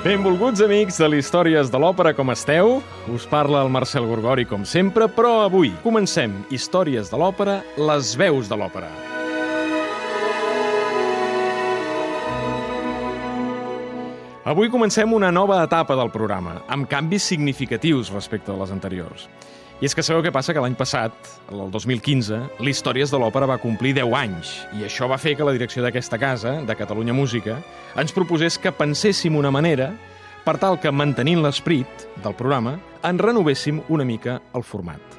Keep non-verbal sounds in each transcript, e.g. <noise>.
Benvolguts amics de l'Històries de l'Òpera, com esteu? Us parla el Marcel Gorgori, com sempre, però avui comencem Històries de l'Òpera, les veus de l'òpera. Avui comencem una nova etapa del programa, amb canvis significatius respecte a les anteriors. I és que sabeu què passa? Que l'any passat, el 2015, l'Històries de l'Òpera va complir 10 anys, i això va fer que la direcció d'aquesta casa, de Catalunya Música, ens proposés que penséssim una manera per tal que, mantenint l'esperit del programa, en renovéssim una mica el format.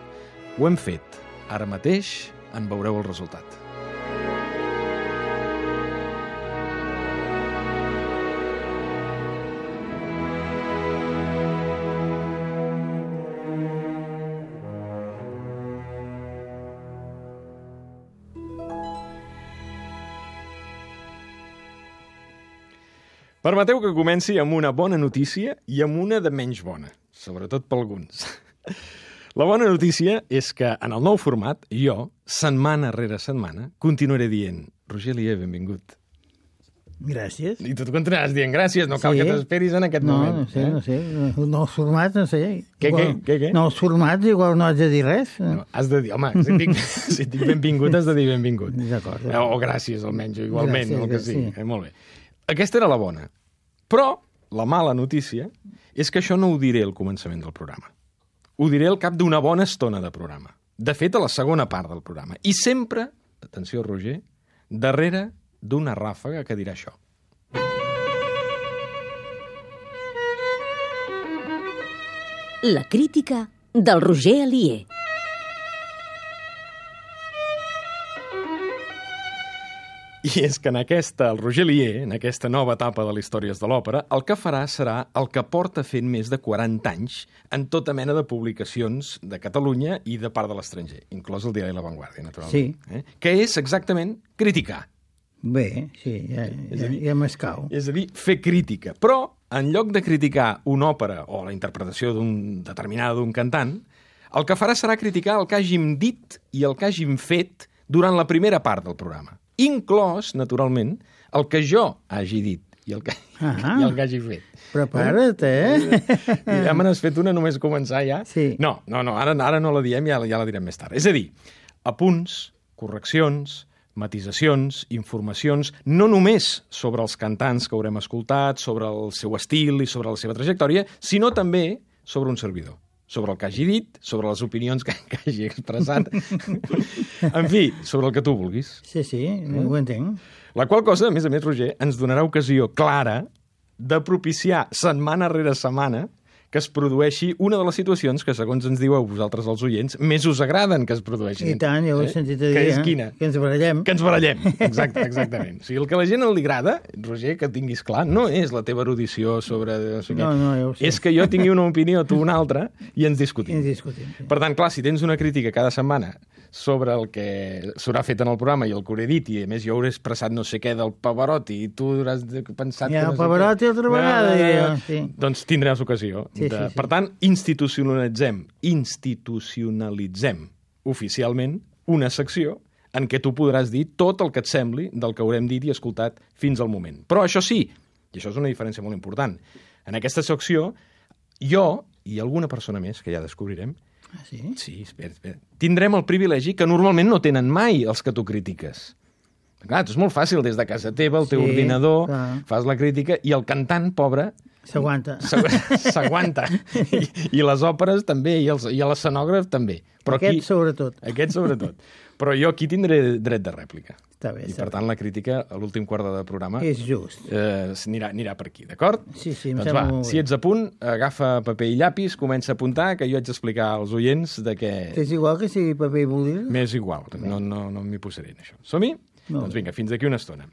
Ho hem fet. Ara mateix en veureu el resultat. Permeteu que comenci amb una bona notícia i amb una de menys bona, sobretot per alguns. <laughs> La bona notícia és que en el nou format, jo, setmana rere setmana, continuaré dient Roger Lier, benvingut. Gràcies. I tu continuaràs dient gràcies, no cal Sí. que t'esperis en aquest No, moment. no sé, eh? no sé. Nous formats, no sé. Què, Igual- què, què, què? Nous formats, igual no haig de dir res. No, has de dir, home, si et dic, <laughs> si et dic benvingut, has de dir benvingut. D'acord. O gràcies, almenys, igualment, Gràcies, el que sigui. sí. Eh, molt bé. Aquesta era la bona. Però la mala notícia és que això no ho diré al començament del programa. Ho diré al cap d'una bona estona de programa. De fet, a la segona part del programa. I sempre, atenció, Roger, darrere d'una ràfaga que dirà això. La crítica del Roger Alier. I és que en aquesta, el Roger Lier, en aquesta nova etapa de les històries de l'òpera, el que farà serà el que porta fent més de 40 anys en tota mena de publicacions de Catalunya i de part de l'estranger, inclòs el diari La Vanguardia, naturalment. Sí. Eh? Que és exactament criticar. Bé, sí, ja, ja, dir- ja m'escau. És a dir, fer crítica. Però, en lloc de criticar una òpera o la interpretació d'un determinada d'un cantant, el que farà serà criticar el que hàgim dit i el que hàgim fet durant la primera part del programa. Inclòs, naturalment, el que jo hagi dit i el que, Ah. <laughs> i el que hagi fet. Prepara't, eh? Ja me n'has fet una només començar ja? Sí. No, no, no ara, ara no la diem, ja, ja la direm més tard. És a dir, apunts, correccions, matisacions, informacions, no només sobre els cantants que haurem escoltat, sobre el seu estil i sobre la seva trajectòria, sinó també sobre un servidor sobre el que hagi dit, sobre les opinions que, que hagi expressat, en fi, sobre el que tu vulguis. Sí, sí, Mm. ho entenc. La qual cosa, a més a més, Roger, ens donarà ocasió clara de propiciar setmana rere setmana que es produeixi una de les situacions que, segons ens diu a vosaltres els oients, més us agraden que es produeixin. I tant, ja ho he sentit a dir. Que és eh? quina? Que ens barallem. Que ens barallem, exacte, exactament. O sigui, el que a la gent li agrada, Roger, que tinguis clar, no és la teva erudició sobre... No, sé. No, no, ja ho sé. És que jo tingui una opinió, tu una altra, i ens discutim. I ens discutim, sí. Per tant, clar, si tens una crítica cada setmana sobre el que s'haurà fet en el programa i el que hauré dit, i a més jo hauré expressat no sé què del Pavarotti, i tu hauràs pensat... Ja, que no sé Pavarotti altra vegada, diria jo, sí. Doncs tindràs ocasió. Sí, de... sí, sí. Per tant, institucionalitzem, institucionalitzem oficialment una secció en què tu podràs dir tot el que et sembli del que haurem dit i escoltat fins al moment. Però això sí, i això és una diferència molt important, en aquesta secció jo i alguna persona més, que ja descobrirem, Ah, sí? Sí, espera, espera. Tindrem el privilegi que normalment no tenen mai els que tu critiques. Clar, és molt fàcil, des de casa teva, el teu Sí, ordinador, clar. fas la crítica, i el cantant, pobre, S'aguanta. s'agu- s'aguanta. <laughs> I, I les òperes també, i, els, i l'escenògraf també. Però Aquest aquí, sobretot. Aquest sobretot. Però jo aquí tindré dret de rèplica. Està bé, I per tant la crítica a l'últim quart de programa És just. eh, anirà, anirà per aquí, d'acord? Sí, sí, em doncs va, molt bé. si ets a punt, agafa paper i llapis, comença a apuntar, que jo haig d'explicar als oients de què... És igual que sigui paper i bolígraf? M'és igual, no, no, no m'hi posaré en això. Som-hi? Doncs bé. vinga, fins d'aquí una estona.